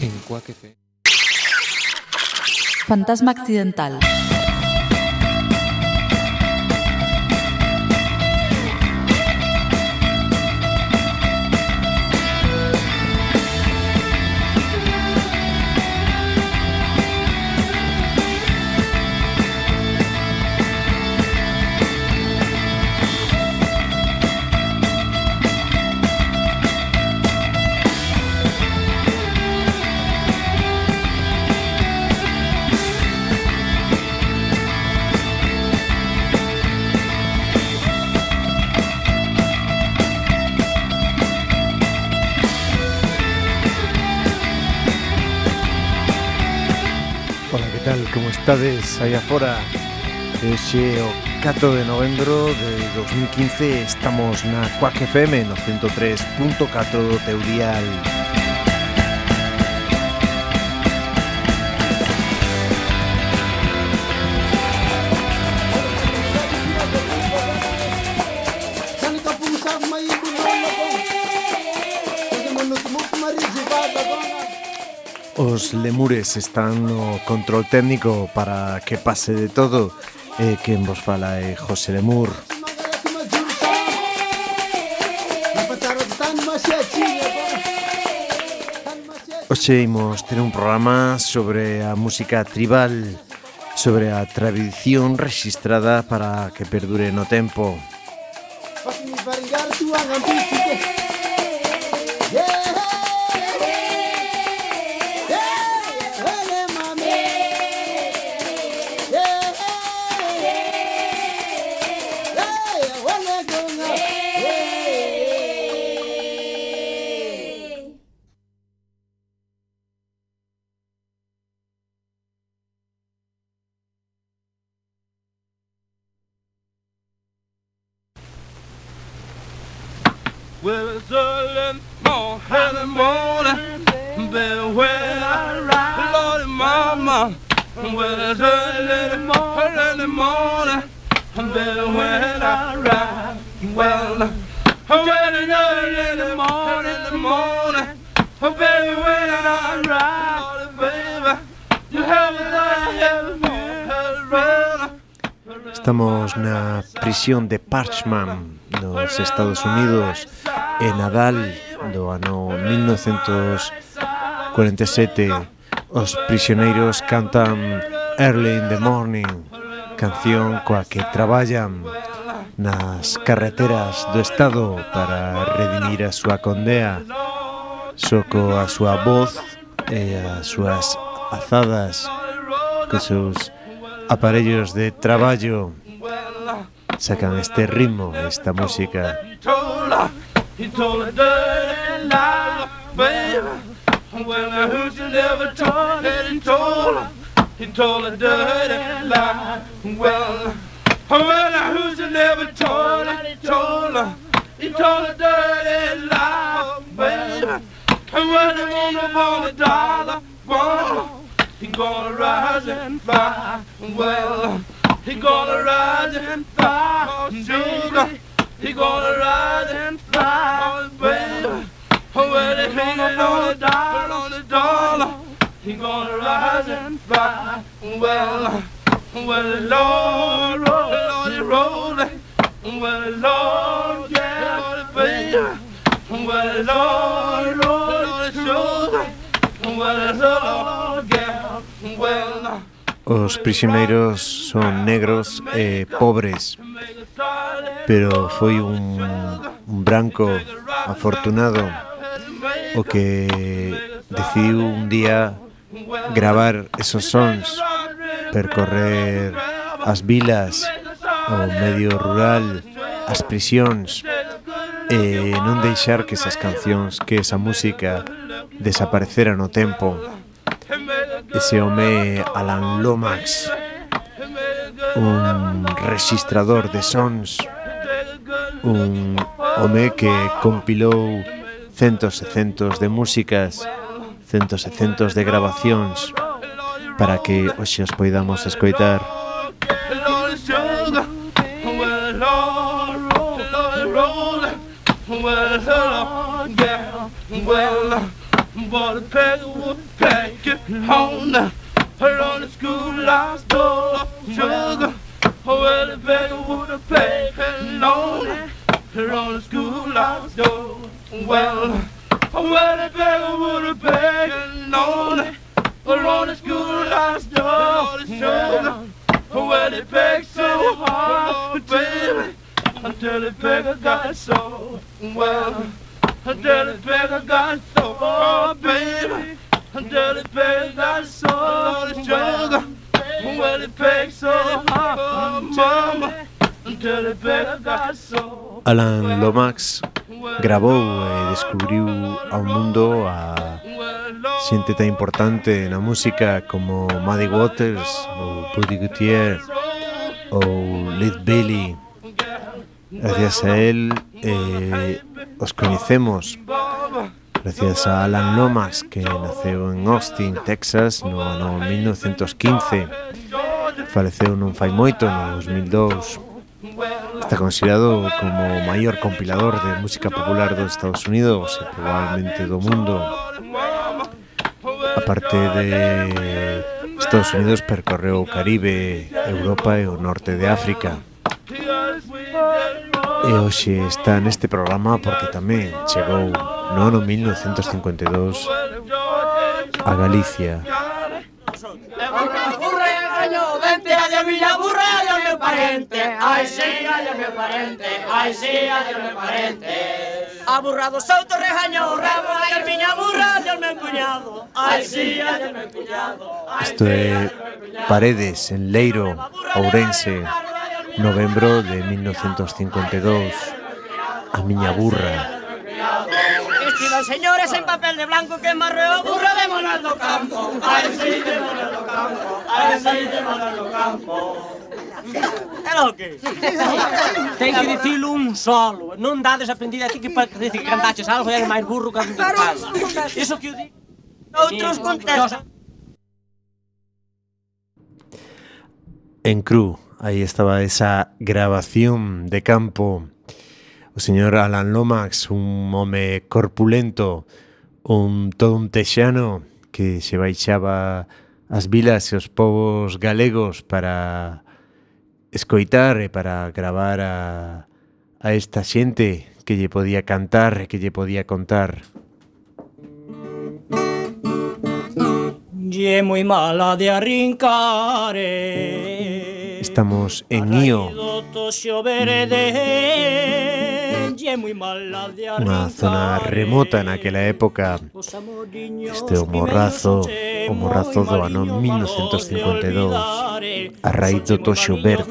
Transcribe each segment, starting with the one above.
En. Fantasma accidental. Tal? Como estades aí afora? O 4 de novembro de 2015 estamos na Quack FM no 103.4 do teu dial. lemures están no control técnico para que pase de todo eh, e quen vos fala é José Lemur. Oxe imos ter un programa sobre a música tribal, sobre a tradición registrada para que perdure no tempo. Música prisión de Parchman nos Estados Unidos e Nadal do ano 1947 os prisioneiros cantan Early in the Morning canción coa que traballan nas carreteras do Estado para redimir a súa condea. Soco a súa voz e as súas azadas cos seus aparellos de traballo. sacan este ritmo, esta música. He gonna rise and fly. Well. He gonna rise and fly, oh, sugar. He gonna rise and fly, baby. When they hang it on the dollar, on the dollar, he gonna rise and fly. Oh, well, oh, well, the Lord, Lord, he rolling. Well, the Lord, yeah, Lord, baby. Well, the Lord, roll, Lord, sugar. Well, the Lord, yeah, well. Os prisioneiros son negros e pobres, pero foi un, un branco afortunado o que decidiu un día gravar esos sons, percorrer as vilas, o medio rural, as prisións, e non deixar que esas cancións, que esa música desaparecera no tempo. Ese home Alan Lomax, un registrador de sons, un home que compilou centos e centos de músicas, centos e centos de grabacións para que hoxe os poidamos escoitar. Would take it on on the schoolhouse door. Sugar, oh, well, the beggar would have paid on on the schoolhouse door. Well, oh, well, the beggar would have paid on on the schoolhouse door. Sugar, oh, well, it begged so hard, baby, until the beggar got so well. Until the beggar got so, oh, baby. Until sugar. Well, it so hard, mama. Until. Alan Lomax grabou e descubriu ao mundo a xente tan importante na música como Muddy Waters ou Buddy Gutierrez ou Lead Belly gracias a él eh, os coñecemos gracias a Alan Lomas, que naceu en Austin, Texas, no ano 1915. Faleceu non fai moito, no 2002. Está considerado como o maior compilador de música popular dos Estados Unidos e probablemente do mundo. Aparte de Estados Unidos percorreu o Caribe, Europa e o norte de África. E hoxe está neste programa porque tamén chegou no 1952 a Galicia. Aburrado sou rejaño, rabo miña burra, Dios mi empuñado. Ay, sí, Dios me empuñado. Esto é Paredes, en Leiro, Ourense, novembro de 1952. A miña burra. Nada, señores, en papel de blanco que es marreo, burro de Monaldo Campo. Ay, sí, de Monaldo Campo. Ay, sí, de Monaldo Campo. Era o que dizer um solo. Não dá desaprendida aqui que para dizer que cantaste algo e é mais burro que a gente faz. Isso que eu digo. Outros contextos. En Cru, ahí estaba esa grabación de campo o señor Alan Lomax, un home corpulento, un todo un texano que se baixaba as vilas e os povos galegos para escoitar e para gravar a, a esta xente que lle podía cantar e que lle podía contar. Lle moi mala de arrincar eh. Estamos en Io unha zona remota naquela época este o morrazo o morrazo do ano 1952 a raíz do toxo verde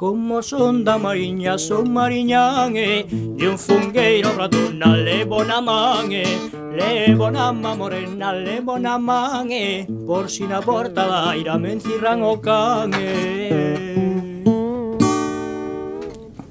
Como son da mariña, son mariñange De un fungueiro braduna, levo na man Levo na morena, levo na man Borsina portala iramen zirran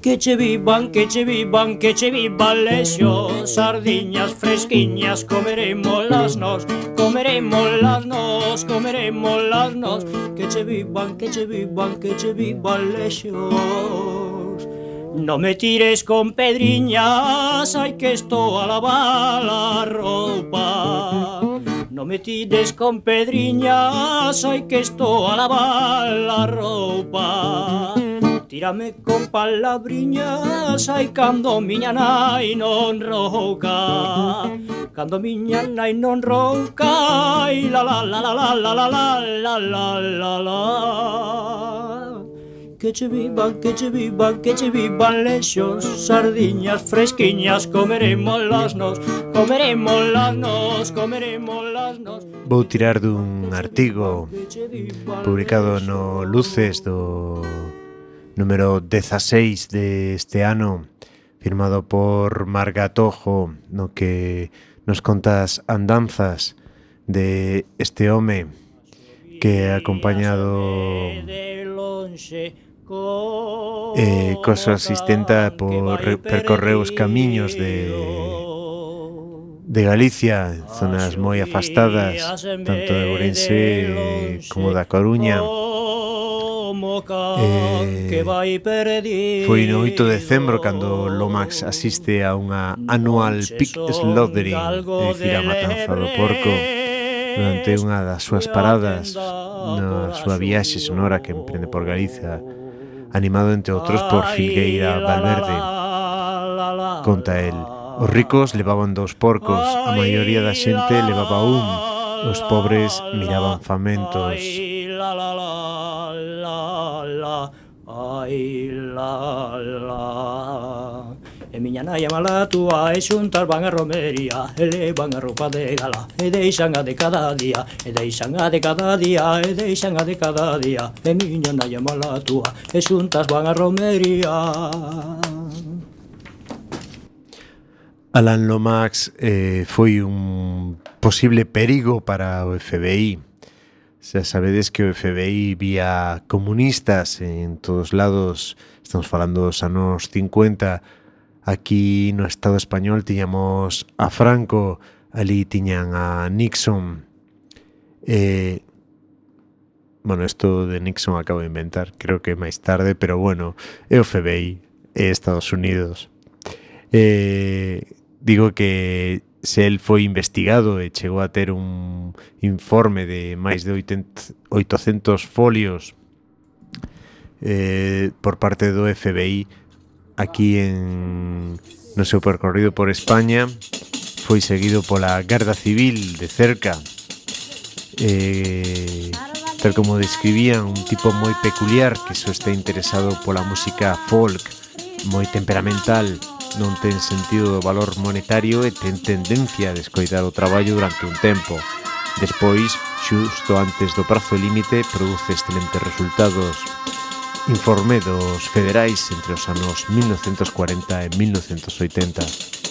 Que che vivan, queche vivan, queche viva lesio Sardiñas fresquiñas comeremos las nos Comeremos las nos, comeremos las nos. Queche vivan, queche vivan, queche viva lesios No me tires con pedriñas, hai que esto a la bala ropa. No me tires con pedriñas, ai que esto a lavar a roupa. Tírame con palabriñas, ai cando miña nai non ronca Cando miña nai non ronca, ai la la la la la la la la la la la la que che vivan, que che vivan, que che vivan lexos Sardiñas fresquiñas comeremos las nos Comeremos las nos, comeremos las nos. Vou tirar dun artigo publicado no Luces do número 16 deste de ano firmado por Margatojo no que nos contas andanzas de este home que acompañado eh, co súa asistenta por percorreu os camiños de de Galicia, zonas moi afastadas, tanto de Ourense como da Coruña. Eh, foi no 8 de decembro cando Lomax asiste a unha anual pig slaughtering, é dicir, a matanza do porco, durante unha das súas paradas na súa viaxe sonora que emprende por Galicia animado entre outros por Filgueira Valverde. Conta el, os ricos levaban dous porcos, a maioría da xente levaba un, os pobres miraban famentos. Ai, la, la, la. E miña nai amalatua e xuntas van a romería E levan a roupa de gala e deixan a de cada día E deixan a de cada día e deixan a de cada día E miña nai amalatua e xuntas van a romería Alan Lomax eh, foi un posible perigo para o FBI. Xa sabedes que o FBI vía comunistas en todos lados, estamos falando dos anos 50, Aquí no Estado español tiñamos a Franco, ali tiñan a Nixon. Eh, bueno, isto de Nixon acabo de inventar, creo que máis tarde, pero bueno, é o FBI, é Estados Unidos. Eh, digo que se el foi investigado e chegou a ter un informe de máis de 800 folios eh, por parte do FBI aquí en no seu percorrido por España foi seguido pola Garda Civil de cerca. Eh, tal como describían un tipo moi peculiar que só está interesado pola música folk moi temperamental non ten sentido do valor monetario e ten tendencia a descoidar o traballo durante un tempo despois, xusto antes do prazo límite produce excelentes resultados informe dos federais entre os anos 1940 e 1980.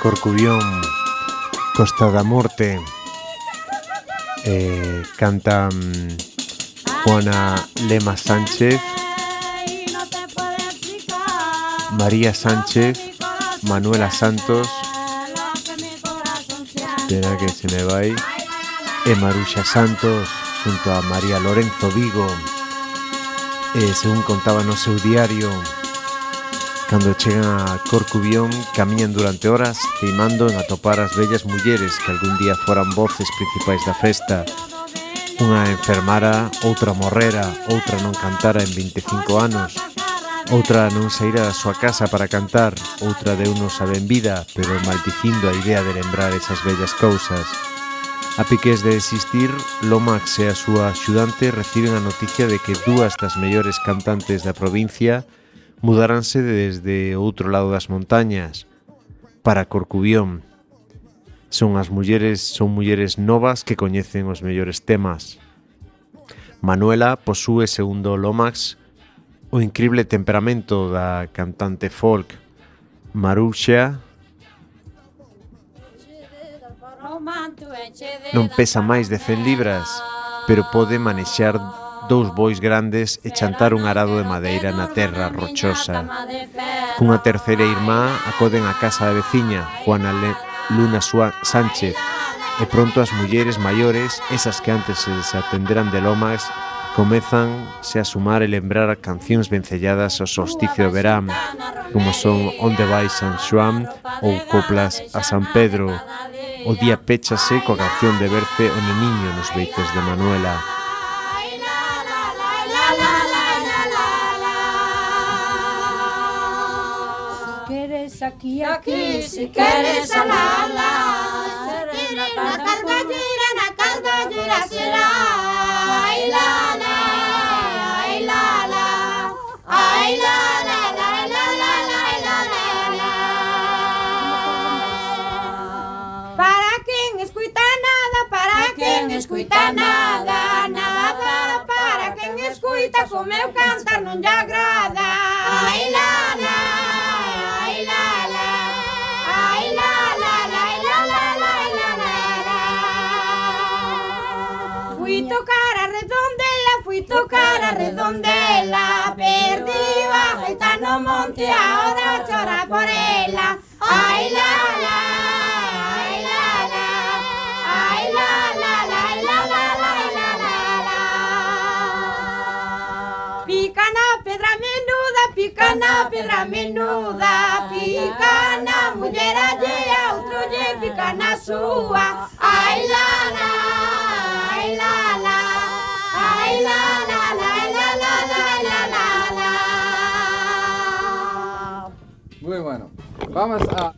Corcubión, Costa da Morte. Eh, cantan Juana Lema Sánchez. María Sánchez, Manuela Santos, espera que se me vai, e Maruxa Santos, junto a María Lorenzo Vigo. E según contaba no diario, Cando chegan a Corcubión, camiñan durante horas teimando en atopar as bellas mulleres que algún día foran voces principais da festa. Unha enfermara, outra morrera, outra non cantara en 25 anos, outra non saíra da súa casa para cantar, outra deu non a benvida, pero maldicindo a idea de lembrar esas bellas cousas. A piques de existir, Lomax e a súa axudante reciben a noticia de que dúas das mellores cantantes da provincia mudaranse desde outro lado das montañas para Corcubión. Son as mulleres, son mulleres novas que coñecen os mellores temas. Manuela posúe segundo Lomax o incrible temperamento da cantante folk. Maruxa non pesa máis de 100 libras, pero pode manexar dous bois grandes e chantar un arado de madeira na terra rochosa. Cunha terceira irmá acoden a casa da veciña, Juana Le Luna Sua Sánchez, e pronto as mulleres maiores, esas que antes se desatenderan de lomas, comezanse a sumar e lembrar cancións vencelladas ao solsticio de verán, como son Onde vai San Xoán ou Coplas a San Pedro. O día péchase coa canción de verse o neniño nos beitos de Manuela. aquí, aquí, se queres salala. Na carga gira, na carga gira, será. Ai la la. ai lá, lá, ai lá, lá. quen escuita nada, nada para, para quen escuita, o meu cantar non lle agrada. tocar a redondela, fui tocar a redondela. Perdí bajo gitano monte, ahora llora por ella. Ay la la, ay la la, ay la la la la la la la la. Picana pedra menuda, picana pedra menuda, picana mujer allá, otro picana suba. Ay la la. Muy bueno. Vamos a.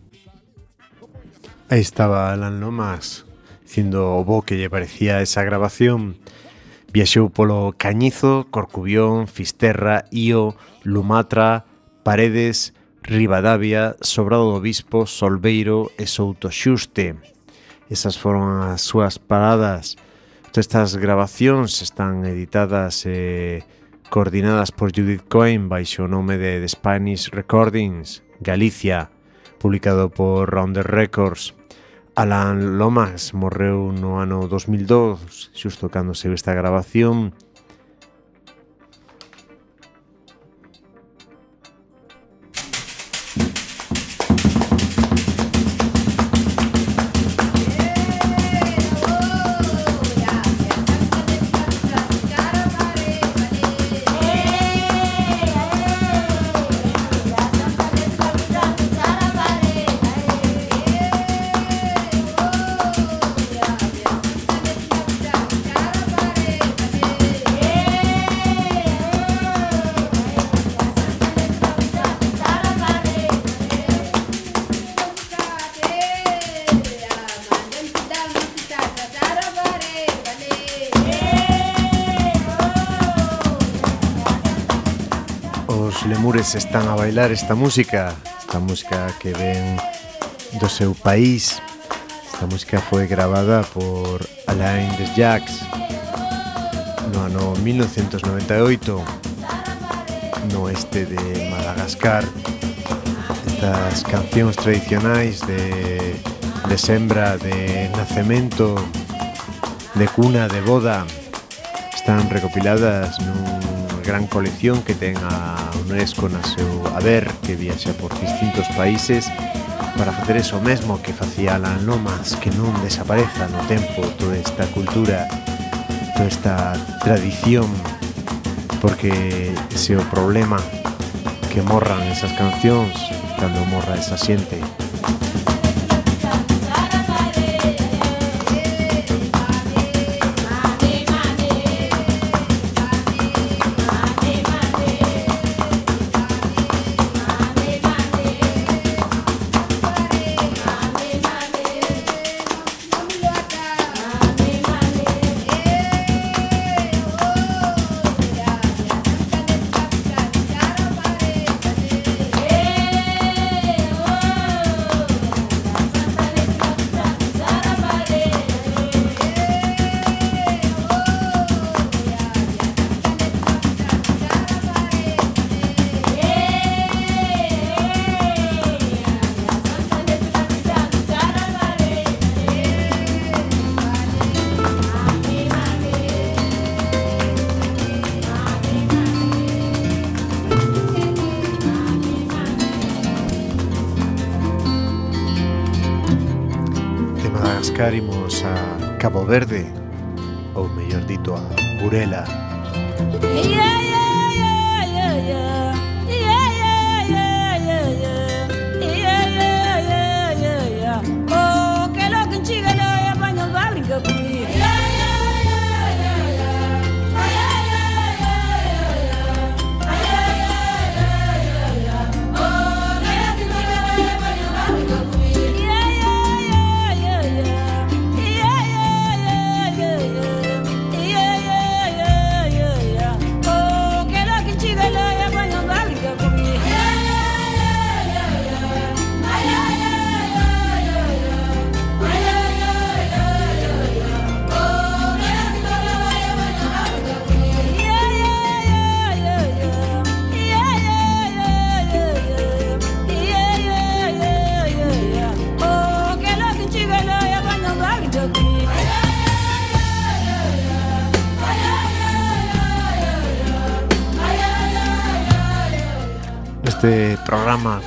Aí estaba Alan Lomas dicindo o bo que lle parecía esa grabación Viaxou polo Cañizo, Corcubión, Fisterra, Io, Lumatra, Paredes, Ribadavia, Sobrado do Bispo, Solbeiro e Souto Xuste. Esas foron as súas paradas. Estas grabacións están editadas e coordinadas por Judith Cohen baixo o nome de The Spanish Recordings Galicia, publicado por Rounder Records. Alan Lomas morreu no ano 2002, xusto cando se ve esta grabación, bailar esta música Esta música que ven do seu país. Esta música foi gravada por Alain Desjacques No ano 1998 No este de Madagascar. Estas cancións tradicionais de, de sembra, de nacemento De cuna, de boda Están recopiladas nun gran colección que ten a UNESCO na seu haber que viaxa por distintos países para facer eso mesmo que facía la Nomas que non desapareza no tempo toda esta cultura toda esta tradición porque ese é o problema que morran esas cancións cando morra esa xente.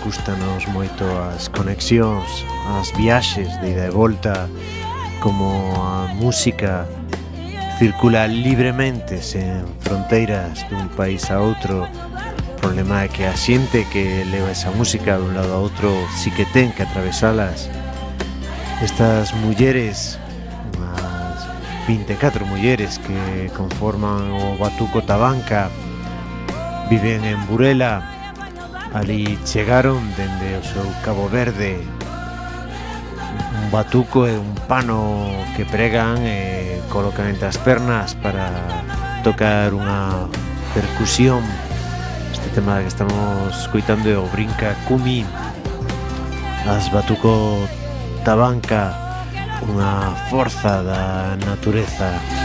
Cústanos moito as conexións, as viaxes de ida e volta, como a música circula libremente sen fronteiras dun país a outro. O problema é que a xente que leva esa música dun lado a outro si que ten que atravesalas. Estas mulleres 24 mulleres que conforman o Batuco Tabanca viven en Burela Ali chegaron dende o seu Cabo Verde. Un batuco e un pano que pregan e colocan entre as pernas para tocar unha percusión. Este tema que estamos coitando é o Brinca Kumi as batuco tabanca unha forza da natureza.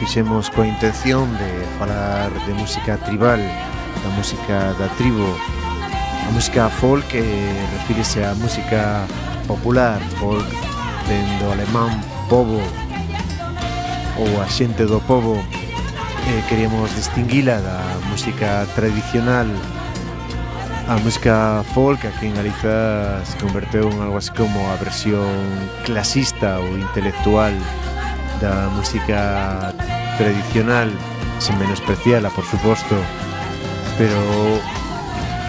fixemos coa intención de falar de música tribal, da música da tribo, a música folk que refírese á música popular, folk dendo alemán povo ou a xente do povo eh, queríamos distinguila da música tradicional a música folk aquí en Galiza se converteu en algo así como a versión clasista ou intelectual da música tradicional, sen menospreciala, por suposto, pero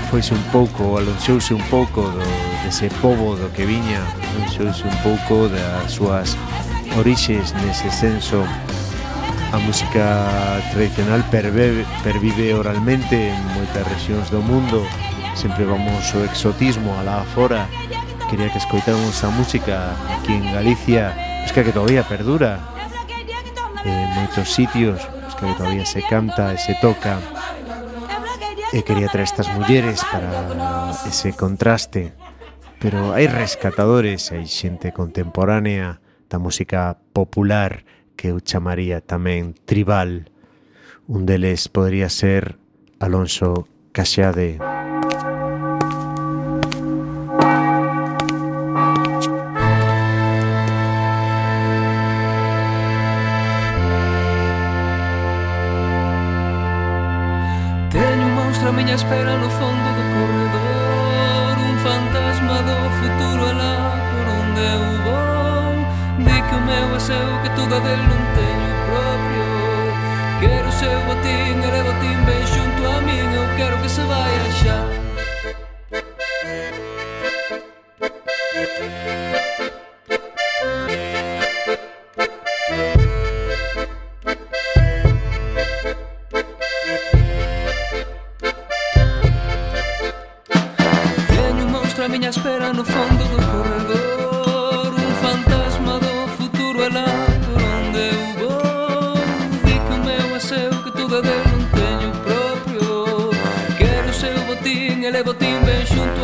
foise un pouco, alonxouse un pouco do, dese povo do que viña, alonxouse un pouco das súas orixes nese senso. A música tradicional pervive, pervive oralmente en moitas regións do mundo, sempre vamos o exotismo a la fora, quería que escoitáramos a música aquí en Galicia, es que, que todavía perdura, en moitos sitios os que todavía se canta e se toca. E quería traer estas mulleres para ese contraste. Pero hai rescatadores hai xente contemporánea da música popular que eu chamaría tamén tribal. Un deles podría ser Alonso Caxade Alonso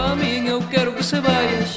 caminho eu quero que se vayas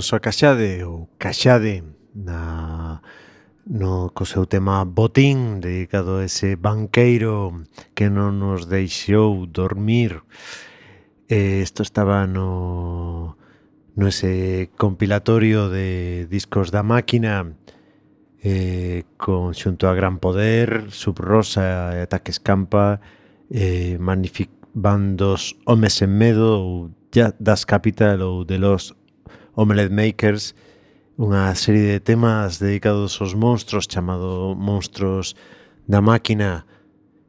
Alonso Caxade ou Caxade na no co seu tema Botín dedicado a ese banqueiro que non nos deixou dormir. Eh, estaba no no ese compilatorio de discos da máquina eh, con xunto a Gran Poder, Subrosa e Ataques Campa, eh, magnific bandos Homes en Medo ou ya Das Capital ou de los Omelette Makers, unha serie de temas dedicados aos monstros chamado Monstros da Máquina.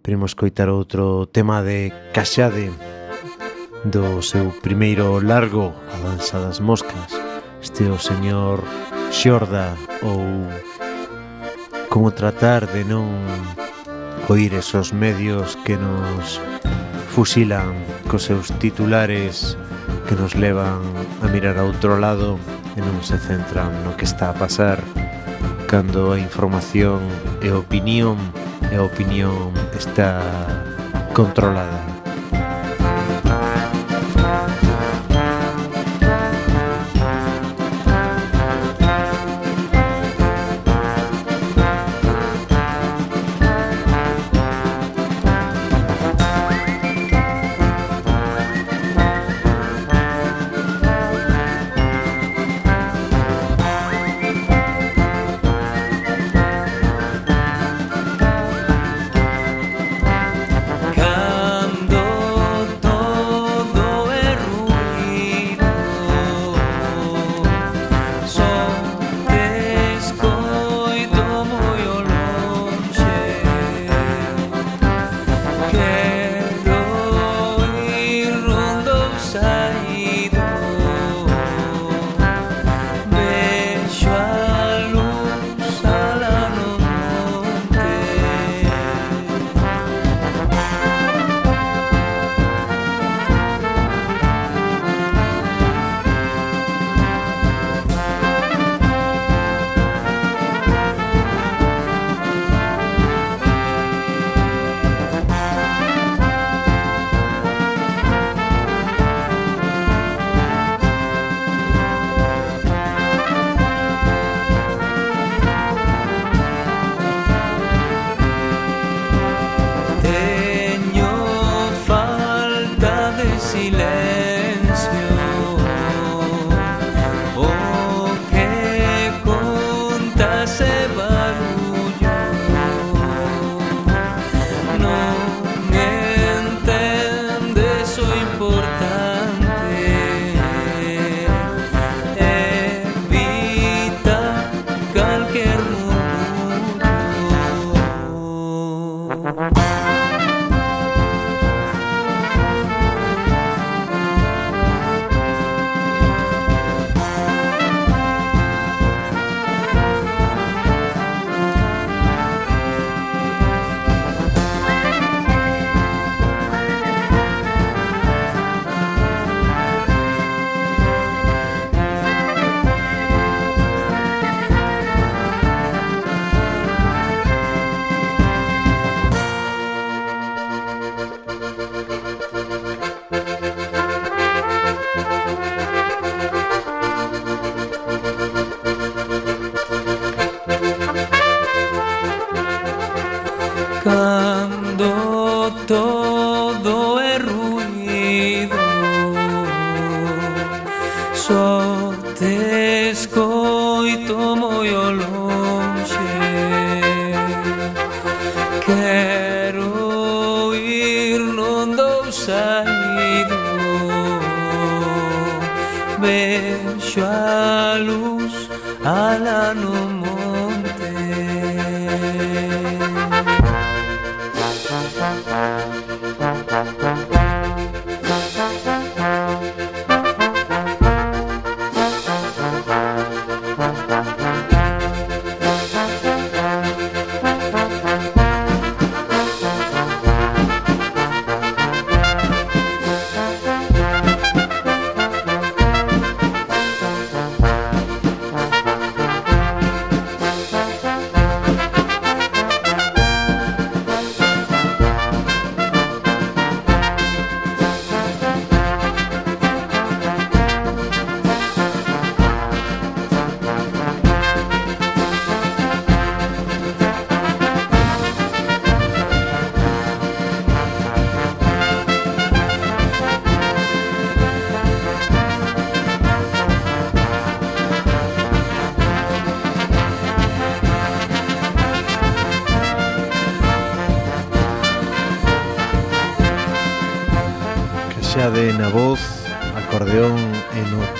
Primos coitar outro tema de Caxade do seu primeiro largo, A Danza das Moscas. Este o señor Xorda ou como tratar de non oír esos medios que nos fusilan cos seus titulares que nos levan a mirar a outro lado e non se centran no que está a pasar cando a información e a opinión e a opinión está controlada.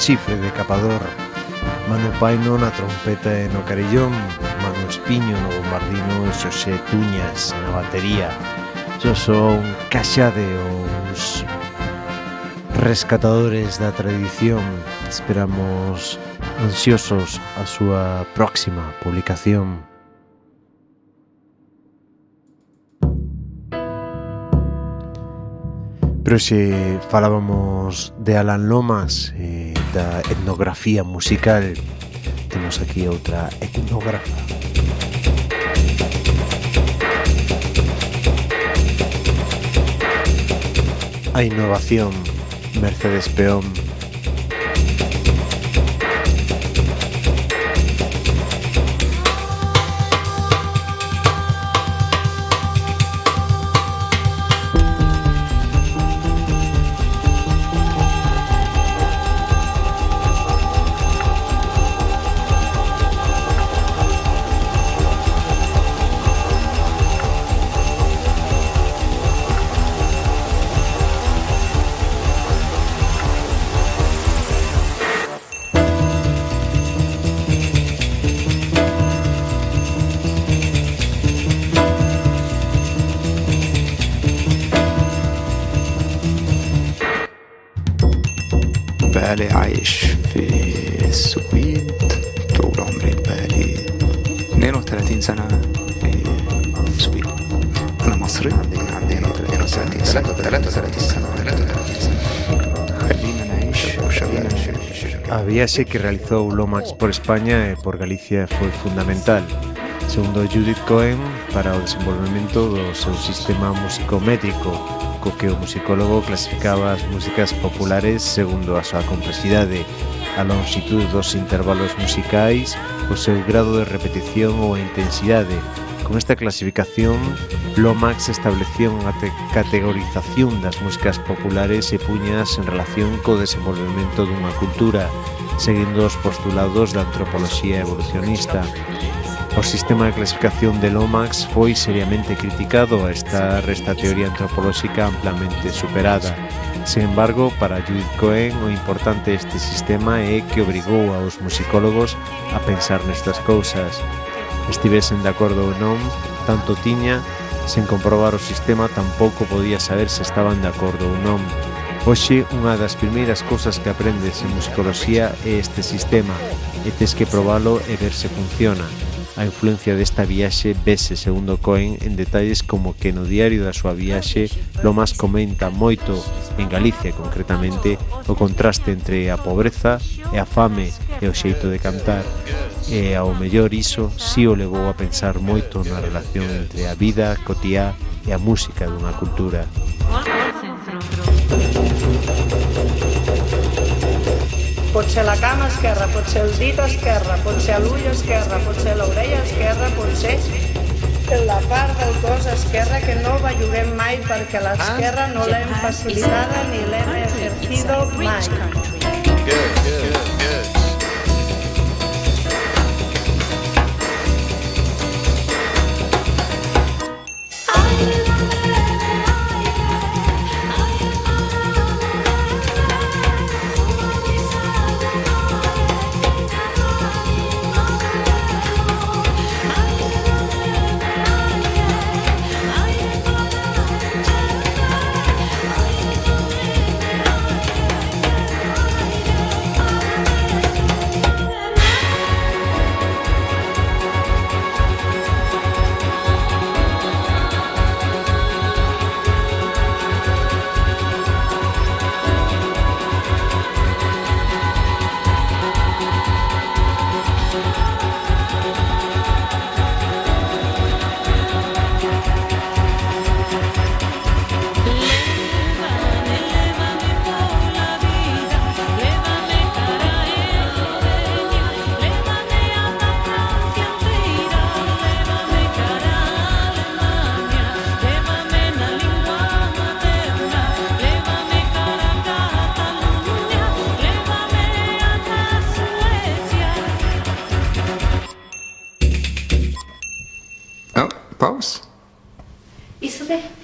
Chifre de Capador, Manuel Paino na trompeta e no carillón, Manu Espiño no bombardino e Xosé Tuñas na batería. Yo son caxade os rescatadores da tradición. Esperamos ansiosos a súa próxima publicación. Pero se falábamos de Alan Lomas, eh, etnografía musical Temos aquí outra etnógrafa. A innovación Mercedes Peón بقالي عايش في السويد طول عمري بقالي 32 سنة في السويد أنا مصري عندي 32 سنة 33 سنة 33 سنة خلينا نعيش خلينا نعيش A viaxe que realizou Lomax por España e por Galicia foi fundamental. Segundo Judith Cohen, para o desenvolvemento do seu sistema musicométrico, co que o musicólogo clasificaba as músicas populares segundo a súa complexidade, a longitud dos intervalos musicais, o seu grado de repetición ou a intensidade. Con esta clasificación, Lomax establecía unha categorización das músicas populares e puñas en relación co desenvolvemento dunha cultura, seguindo os postulados da antropoloxía evolucionista. O sistema de clasificación de Lomax foi seriamente criticado a estar esta teoría antropolóxica amplamente superada. Sin embargo, para Judith Cohen o importante este sistema é que obrigou aos musicólogos a pensar nestas cousas. Estivesen de acordo ou non, tanto tiña, sen comprobar o sistema tampouco podía saber se estaban de acordo ou non. Hoxe, unha das primeiras cousas que aprendes en musicoloxía é este sistema, e tes que probalo e ver se funciona. A influencia desta viaxe vese, segundo Cohen, en detalles como que no diario da súa viaxe Lomas comenta moito en Galicia, concretamente, o contraste entre a pobreza e a fame e o xeito de cantar. E ao mellor iso si o levou a pensar moito na relación entre a vida cotiá e a música dunha cultura. Pot ser la cama esquerra, pot ser el dit esquerre, pot ser l'ull esquerre, pot ser l'orella esquerra, pot ser la part del cos esquerra que no belluguem mai perquè l'esquerra no l'hem facilitada ni l'hem ejercido mai.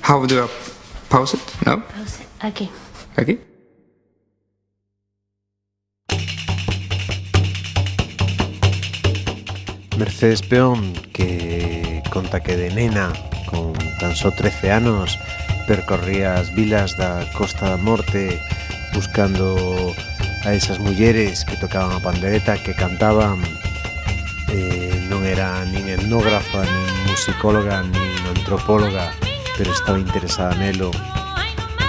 How do I pause it? No? Pause it. Aquí. Aquí? Mercedes Peón, que conta que de nena, con tan só 13 anos, percorría as vilas da Costa da Morte buscando a esas mulleres que tocaban a pandereta, que cantaban eh, non era nin etnógrafa, nin musicóloga, nin antropóloga, pero estaba interesada nelo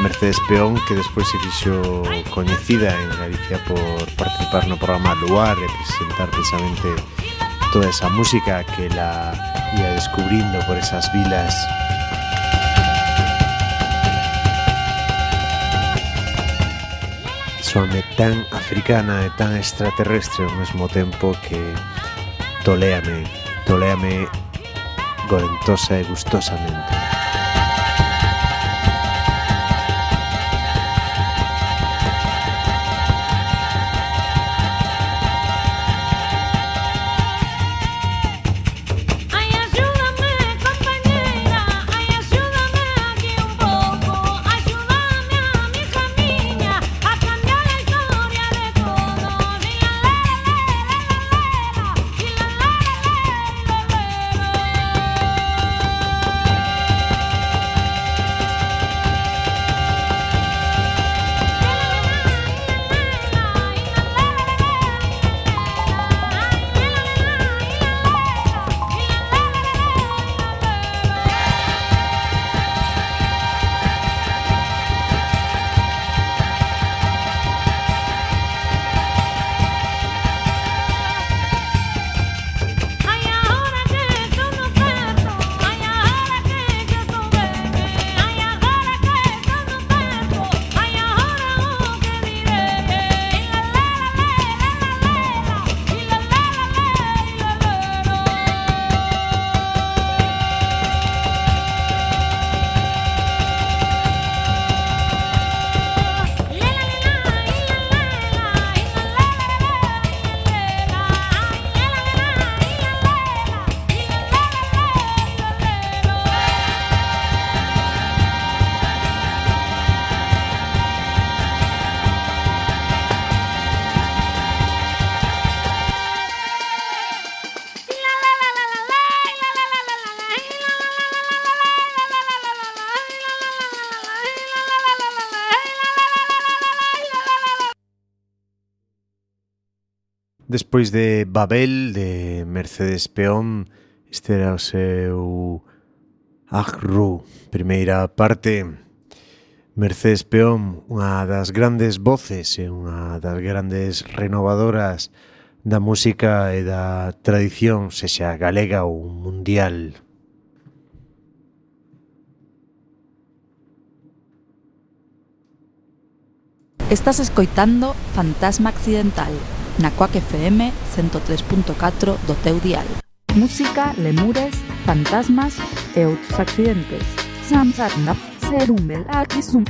Mercedes Peón que despois se fixo coñecida en Galicia por participar no programa Luar e presentar precisamente toda esa música que la ia descubrindo por esas vilas Soame tan africana e tan extraterrestre ao mesmo tempo que toléame, toléame gorentosa e gustosamente. Despois de Babel, de Mercedes Peón, este era o seu Agru, primeira parte. Mercedes Peón, unha das grandes voces e unha das grandes renovadoras da música e da tradición, sexa galega ou mundial. Estás escoitando Fantasma Accidental na Coac FM 103.4 do teu dial. Música, lemures, fantasmas e outros accidentes. Samsarna, serumbel, aquisum.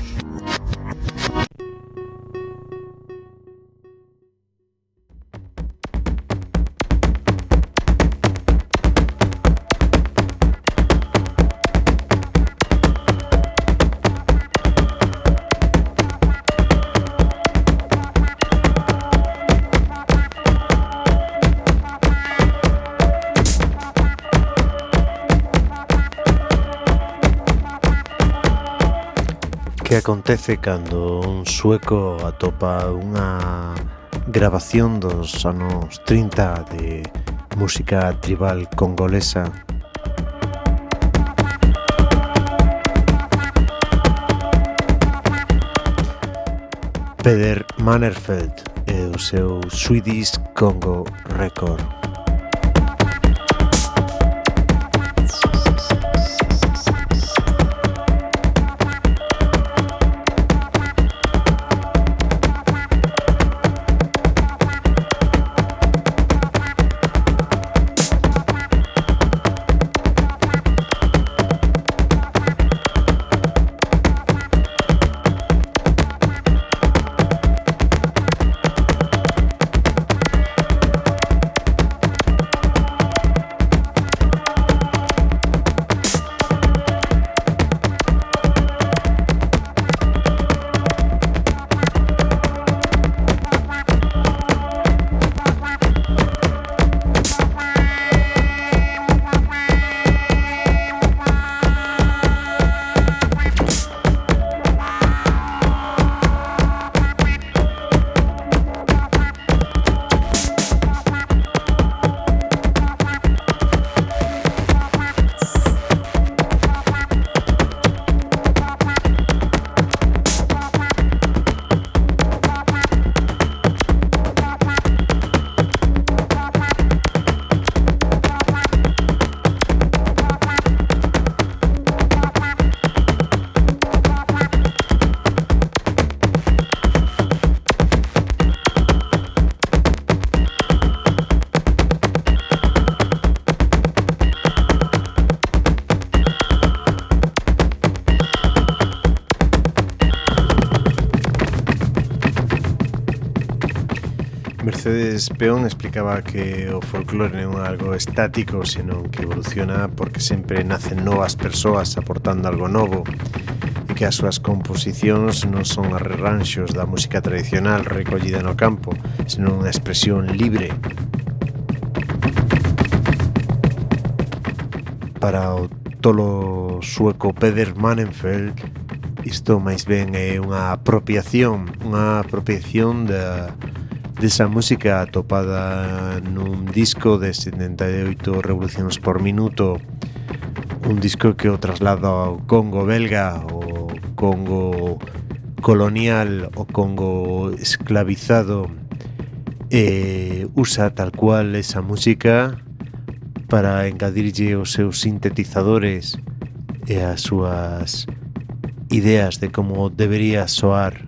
acontece cando un sueco atopa unha grabación dos anos 30 de música tribal congolesa Peter Mannerfeld e o seu Swedish Congo Record. Entonces Peón explicaba que o folclore non é algo estático, senón que evoluciona porque sempre nacen novas persoas aportando algo novo e que as súas composicións non son arranxos da música tradicional recollida no campo, senón unha expresión libre. Para o tolo sueco Peder Manenfeld isto máis ben é unha apropiación unha apropiación da, desa música atopada nun disco de 78 revolucións por minuto un disco que o traslada ao Congo belga o Congo colonial o Congo esclavizado e usa tal cual esa música para engadirlle os seus sintetizadores e as súas ideas de como debería soar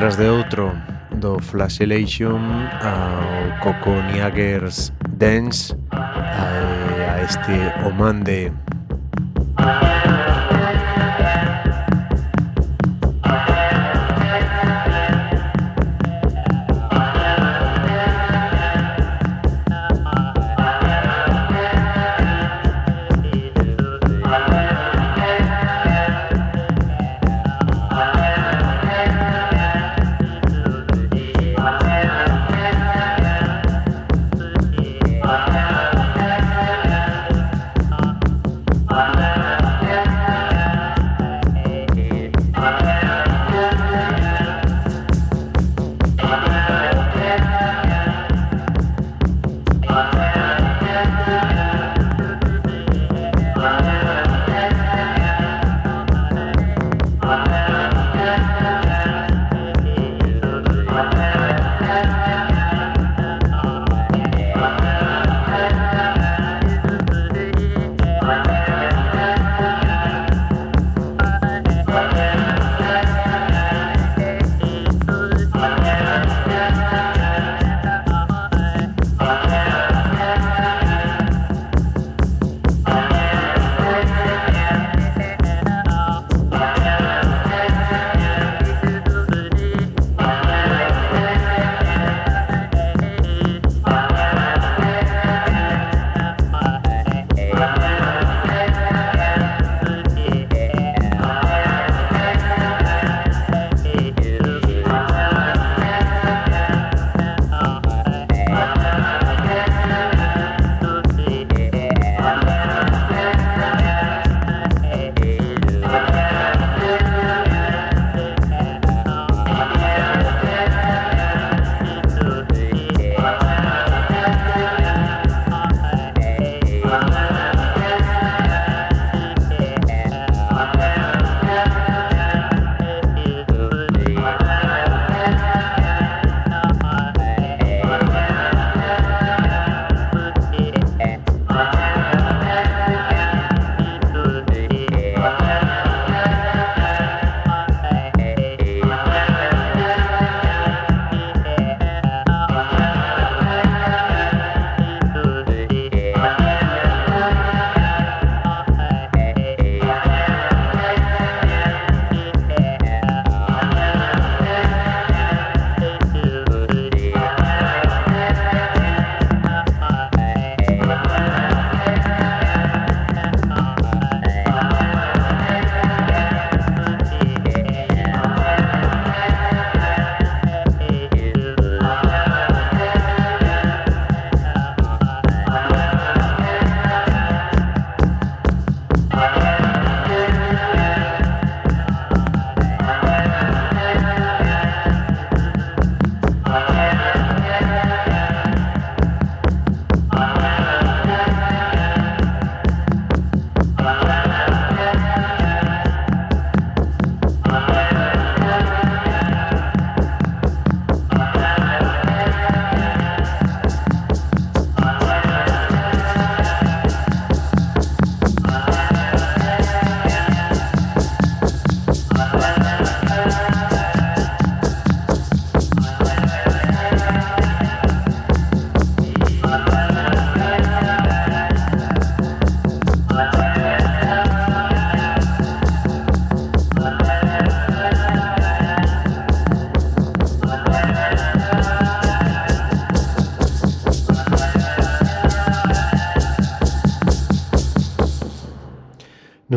detrás de outro do Flashellation ao Coco Niagers Dance a, a este Omande.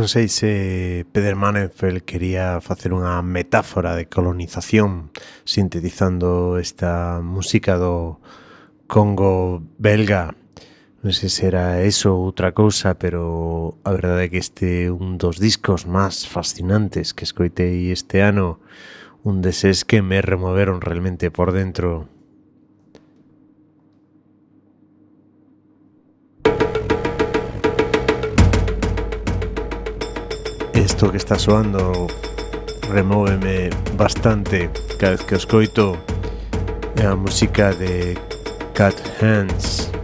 non sei se Peter Manenfeld quería facer unha metáfora de colonización sintetizando esta música do Congo belga. Non sei se era eso ou outra cousa, pero a verdade é que este un dos discos máis fascinantes que escoitei este ano, un deses que me removeron realmente por dentro Isto que está soando removeme bastante cada vez que escoito é a música de Cat Hands.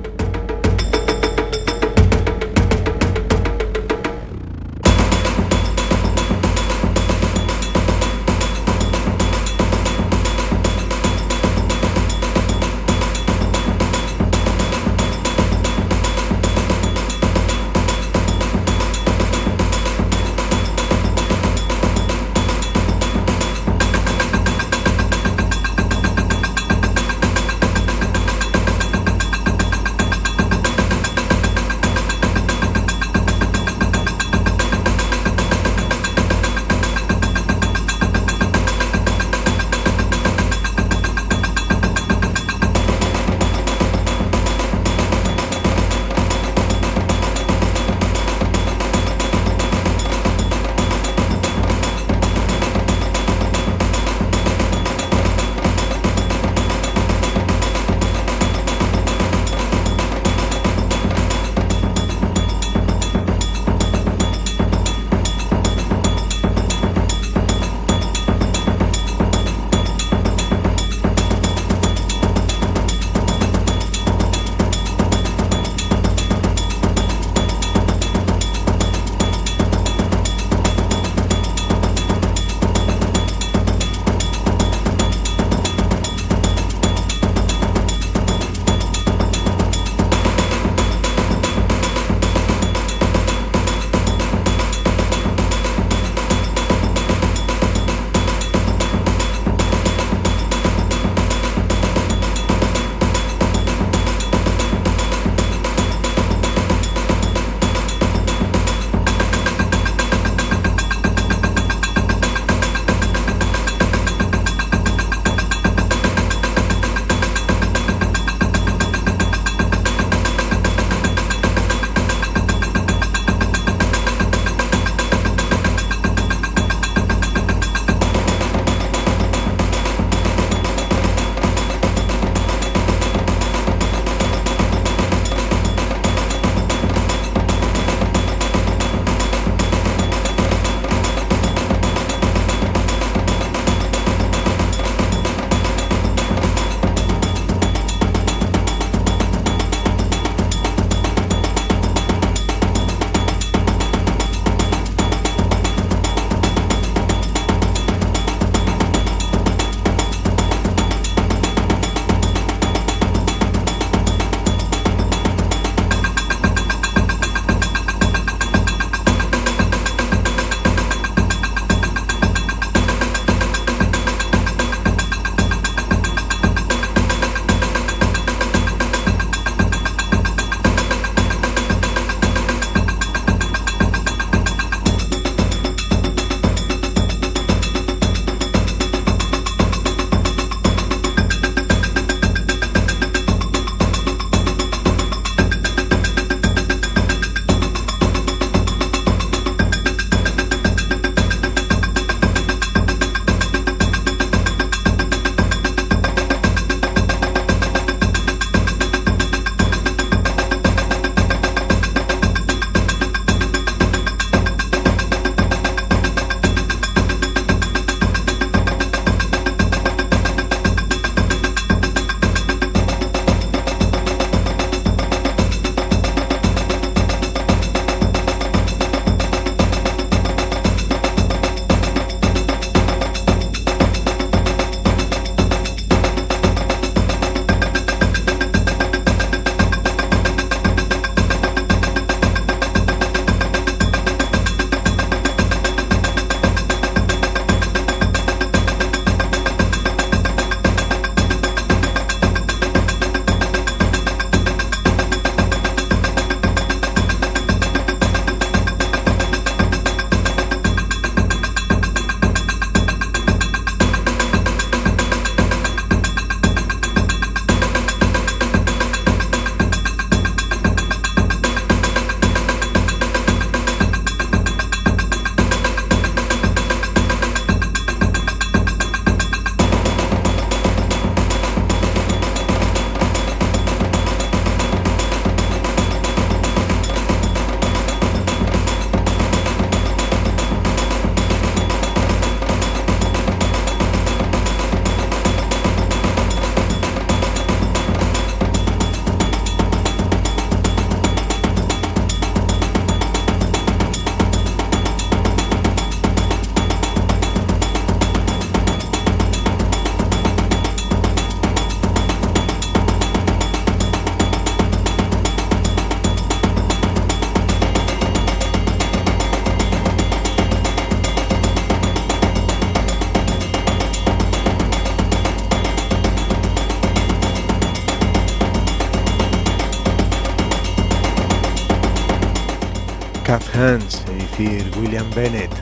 Cat Hands, é dicir, William Bennett,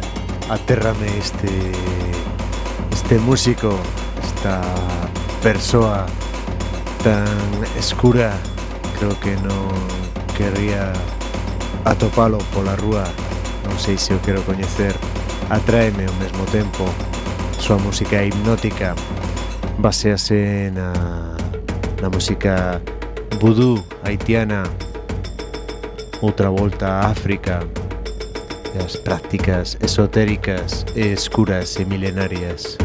atérrame este este músico, esta persoa tan escura, creo que non querría atopalo pola rúa, non sei se o quero coñecer, atráeme ao mesmo tempo, súa música hipnótica, basease na, na música vudú haitiana, otra volta a África, las prácticas esotéricas, escuras y milenarias.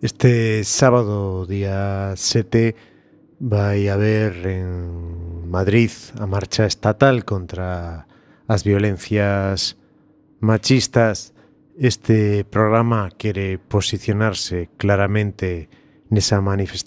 Este sábado, día 7, vai haber en Madrid a marcha estatal contra as violencias machistas. Este programa quere posicionarse claramente nesa manifestación